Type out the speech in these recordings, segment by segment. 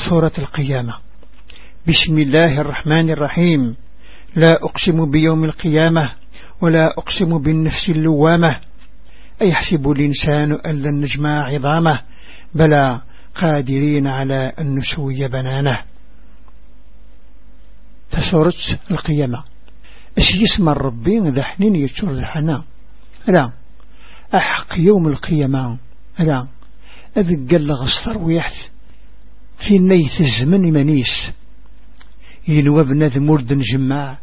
سورة القيامة. بسم الله الرحمن الرحيم. لا أقسم بيوم القيامة ولا أقسم بالنفس اللوامة. أيحسب الإنسان أن لن نجمع عظامه؟ بلى قادرين على أن نسوي بنانه. فسورة القيامة اش يسمى الربي ذا حنين يتشور ذا لا أحق يوم القيامة لا أذي قال غصر ويحث في نيث الزمن منيس ينوى بنادم مرد نجمع.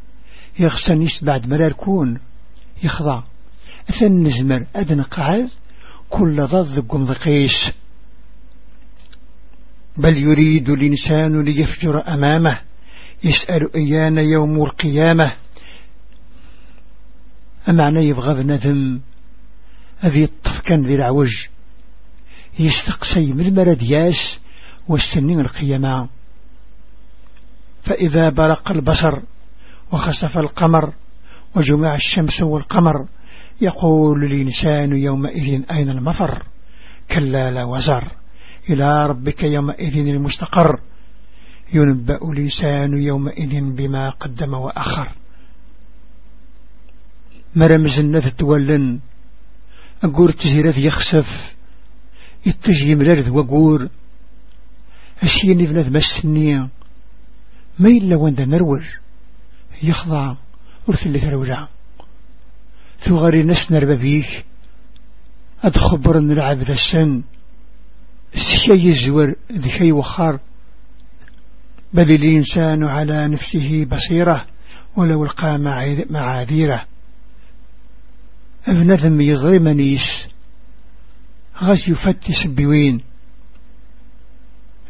يغسنيس بعد مرار كون. يخضع. أثن نزمر أدن قعد. كل ضد قم ذقيس بل يريد الإنسان ليفجر أمامه. يسأل إيان يوم القيامة. أمعنى يبغى بنذم أذي الطفكان ذي العوج. يستقسي من المردياس والسنين القيامة فإذا برق البصر وخسف القمر وجمع الشمس والقمر يقول الإنسان يومئذ أين المفر؟ كلا لا وزر. إلى ربك يومئذ المستقر. ينبأ الإنسان يومئذ بما قدم وأخر. مرمز النذ تولن. أقول تزيرات يخسف. يتجي ملارذ وقور. أشيني بلاد مسنية ما إلا وند نروج. يخضع ورث اللي تروجع. ثغري نسنر ببيك أدخبر نلعب ذا السن. السكي الزور ذي وخار بل الإنسان على نفسه بصيرة ولو القى معاذيره. ابن ذم يظلمنيس. غش يفتش بوين.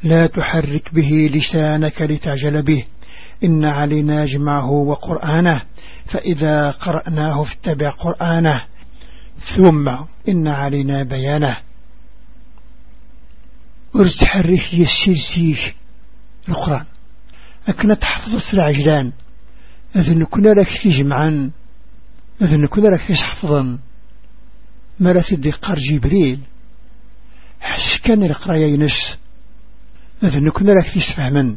لا تحرك به لسانك لتعجل به. إن علينا جمعه وقرآنه فإذا قرأناه فاتبع قرآنه. ثم إن علينا بيانه. ورتحرك يسير القرآن. أكنا تحفظ العجلان أذن كنا لك تجمعا أذن كنا لك تحفظا مرة الدقار جبريل. حس كان القراية ينس. أذن كنا لك تسفهما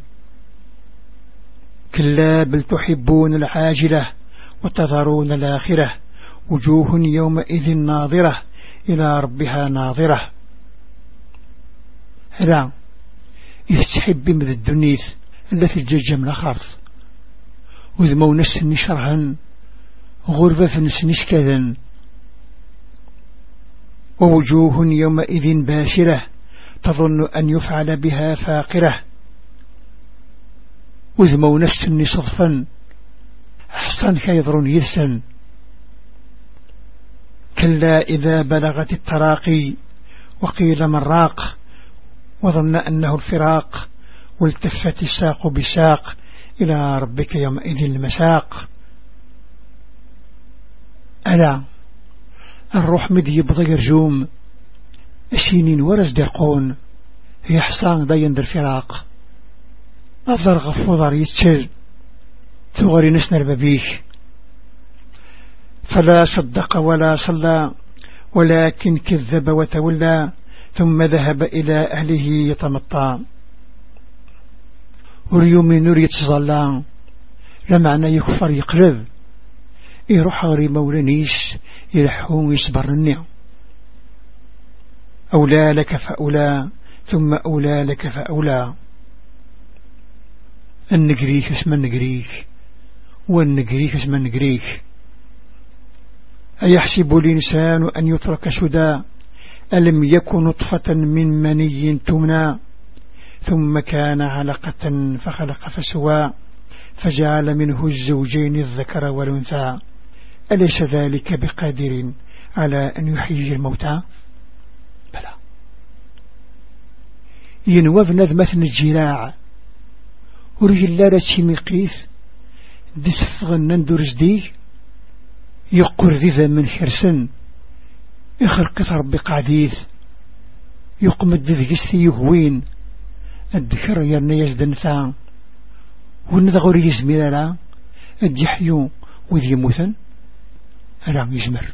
كلا بل تحبون العاجلة وتذرون الآخرة وجوه يومئذ ناظرة إلى ربها ناظرة. لا يستحب من الدنيث التي الججة من الخرط وذمو نسني شرها غربة فنسني كذا ووجوه يومئذ باشرة تظن أن يفعل بها فاقرة. وذمو نسني صدفا. أحسن كيضر يسا كلا إذا بلغت التراقي. وقيل من راق. وظن أنه الفراق. والتفت الساق بساق. إلى ربك يومئذ المساق. ألا. الروح مدي يبضي رجوم السنين ورز درقون هي حصان ضين در فراق. أفضل غفوضر يتشل. ثغري نسنر ببيك فلا صدق ولا صلى ولكن كذب وتولى ثم ذهب إلى أهله يتمطى. وريومي نور يتظلى لمعنى يكفر يقلب. يروح غري مولانيش يلحون ويصبرني أولى لك فأولى ثم أولى لك فأولى. النقريك اسم النقريك والنقريك اسم النقريك. أيحسب الإنسان أن يترك سدى؟ ألم يكن نطفة من مني تمنى؟ ثم كان علقة فخلق فسوى. فجعل منه الزوجين الذكر والأنثى. أليس ذلك بقادر على أن يحيي الموتى بلى ينوف نذمة الجراع. ورجل رسي مقيث دي سفغن نندر جديه يقر ذي من حرسن يخلق ربي قعديث يقمد ذي يهوين الذكر يرنا يزدن ثان ونذغر يزمير لا الدي وذي موثن ألا يزمر